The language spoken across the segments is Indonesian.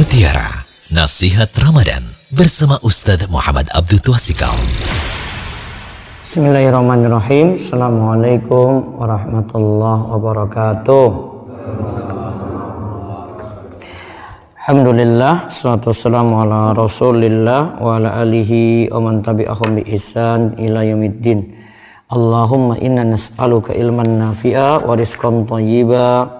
Mutiara Nasihat Ramadan bersama Ustadz Muhammad Abdul Twasikal. Bismillahirrahmanirrahim. Assalamualaikum warahmatullahi wabarakatuh. Alhamdulillah, salatu wassalamu ala rasulillah wa ala alihi wa man tabi'ahum bi ihsan ila yaumiddin. Allahumma inna nas'aluka ilman nafi'a wa rizqan thayyiba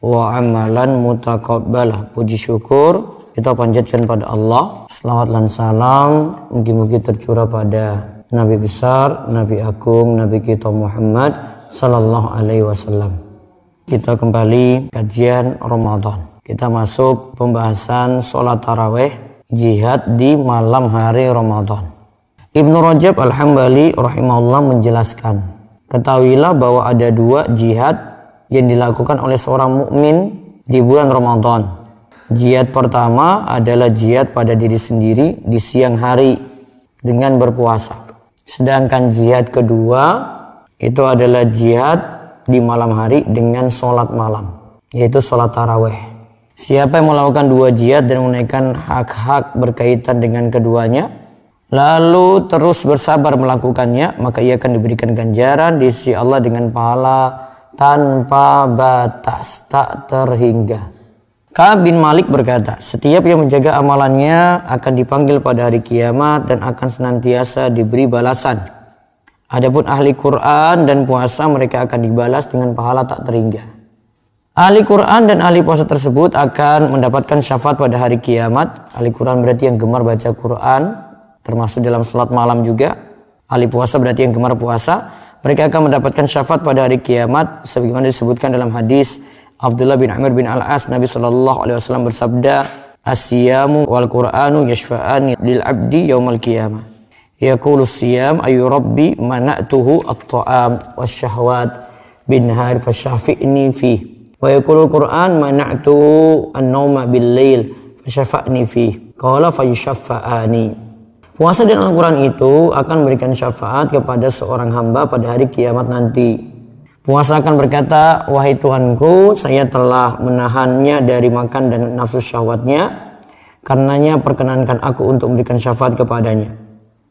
wa amalan mutakabbalah puji syukur. Kita panjatkan pada Allah. Selawat dan salam. Mungkin-mungkin tercurah pada Nabi besar Nabi agung Nabi kita Muhammad sallallahu alaihi wasallam. Kita kembali kajian Ramadan. Kita masuk pembahasan sholat taraweh jihad di malam hari Ramadan. Ibnu Rajab Al-Hambali rahimahullah menjelaskan ketahuilah bahwa ada dua jihad yang dilakukan oleh seorang mukmin di bulan Ramadan. Jihad pertama adalah jihad pada diri sendiri di siang hari dengan berpuasa. Sedangkan jihad kedua itu adalah jihad di malam hari dengan sholat malam, yaitu sholat taraweh. Siapa yang melakukan dua jihad dan menaikkan hak-hak berkaitan dengan keduanya, lalu terus bersabar melakukannya, maka ia akan diberikan ganjaran di sisi Allah dengan pahala tanpa batas, tak terhingga. Ka'ab bin Malik berkata, setiap yang menjaga amalannya akan dipanggil pada hari kiamat dan akan senantiasa diberi balasan. Adapun ahli Quran dan puasa mereka akan dibalas dengan pahala tak terhingga. Ahli Quran dan ahli puasa tersebut akan mendapatkan syafaat pada hari kiamat. Ahli Quran berarti yang gemar baca Quran, termasuk dalam sholat malam juga. Ahli puasa berarti yang gemar puasa mereka akan mendapatkan syafaat pada hari kiamat sebagaimana disebutkan dalam hadis Abdullah bin Amr bin Al-As. Nabi sallallahu alaihi wasallam bersabda Asyamu wal Qur'anu yashfa'ani lil 'abdi yaumal qiyamah. Yaqulu siyam ayu rabbi mana'tuhu at-ta'am wasyahwat bin har fasyafi'ni fi wa yaqulu al-Qur'an mana'tuhu an-nawma bil lail fasyafa'ni fi qala fayushaffa'ani Puasa dan Al-Quran itu akan memberikan syafaat kepada seorang hamba pada hari kiamat nanti. Puasa akan berkata, Wahai Tuhanku, saya telah menahannya dari makan dan nafsu syahwatnya, karenanya perkenankan aku untuk memberikan syafaat kepadanya.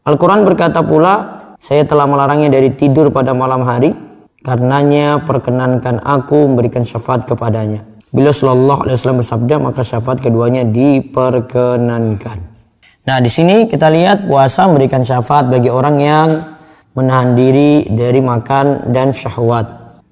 Al-Quran berkata pula, saya telah melarangnya dari tidur pada malam hari, karenanya perkenankan aku memberikan syafaat kepadanya. Bila Sallallahu Alaihi Wasallam bersabda, maka syafaat keduanya diperkenankan. Nah, di sini kita lihat puasa memberikan syafaat bagi orang yang menahan diri dari makan dan syahwat.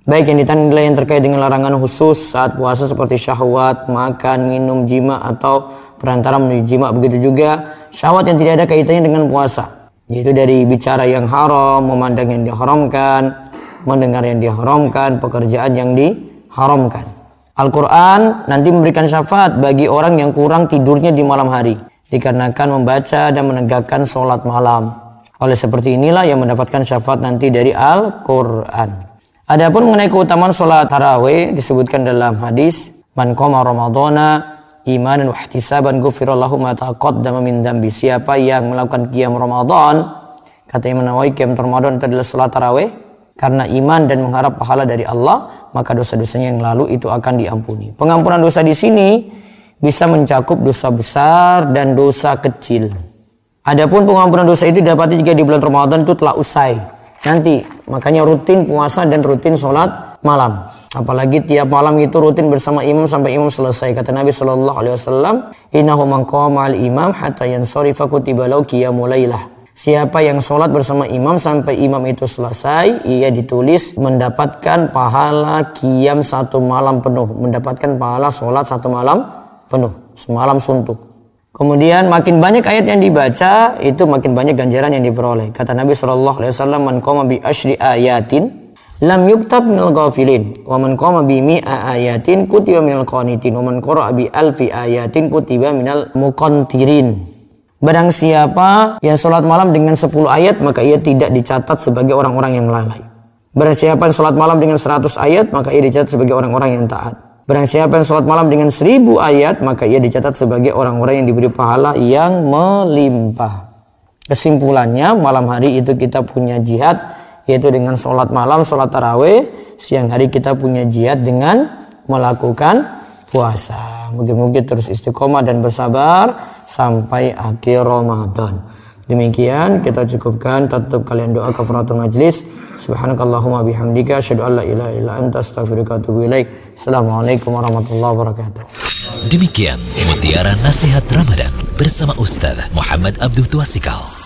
Baik yang ditandai yang terkait dengan larangan khusus saat puasa seperti syahwat, makan, minum, jima atau perantara menuju jima. Begitu juga syahwat yang tidak ada kaitannya dengan puasa. Yaitu dari bicara yang haram, memandang yang diharamkan, mendengar yang diharamkan, pekerjaan yang diharamkan. Al-Quran nanti memberikan syafaat bagi orang yang kurang tidurnya di malam hari dikarenakan membaca dan menegakkan sholat malam. Oleh seperti inilah yang mendapatkan syafaat nanti dari Al-Quran. Adapun mengenai keutamaan sholat tarawih disebutkan dalam hadis Man qama ramadhana imanan wa ihtisaban ghufirallahu ma taqaddama min dambi. Siapa yang melakukan qiyam Ramadan, kata Imam Nawawi qiyam Ramadan itu adalah sholat tarawih karena iman dan mengharap pahala dari Allah, maka dosa-dosanya yang lalu itu akan diampuni. Pengampunan dosa di sini bisa mencakup dosa besar dan dosa kecil. Adapun pengampunan dosa itu dapat jika di bulan Ramadan itu telah usai. Nanti makanya rutin puasa dan rutin sholat malam. Apalagi tiap malam itu rutin bersama imam sampai imam selesai. Kata Nabi Shallallahu Alaihi Wasallam, Innahu man al imam hatta yansarifa kutiba lau qiyamulailah. Siapa yang sholat bersama imam sampai imam itu selesai, ia ditulis mendapatkan pahala kiam satu malam penuh. Mendapatkan pahala sholat satu malam penuh, semalam suntuk. Kemudian makin banyak ayat yang dibaca, itu makin banyak ganjaran yang diperoleh. Kata Nabi Shallallahu Alaihi Wasallam, "Man qama bi ashri ayatin, lam yuktab minal ghafilin, wa man qama bi mi'a ayatin kutiba minal qanitin, wa man qara'a bi alfi ayatin kutiba minal muqantirin." Barang siapa yang sholat malam dengan 10 ayat, maka ia tidak dicatat sebagai orang-orang yang lalai. Barang siapa yang sholat malam dengan 100 ayat, maka ia dicatat sebagai orang-orang yang taat. Barang siapa yang sholat malam dengan seribu ayat, maka ia dicatat sebagai orang-orang yang diberi pahala yang melimpah. Kesimpulannya, malam hari itu kita punya jihad, yaitu dengan sholat malam, sholat taraweh. Siang hari kita punya jihad dengan melakukan puasa. Mungkin-mungkin terus istiqomah dan bersabar sampai akhir Ramadan. Demikian kita cukupkan tutup kalian doa kafaratul majlis. Subhanakallahumma bihamdika asyhadu an la ilaha illa anta astaghfiruka wa atubu ilaik. Assalamualaikum warahmatullahi wabarakatuh. Demikian mutiara nasihat Ramadan bersama Ustaz Muhammad Abdul Tuasikal.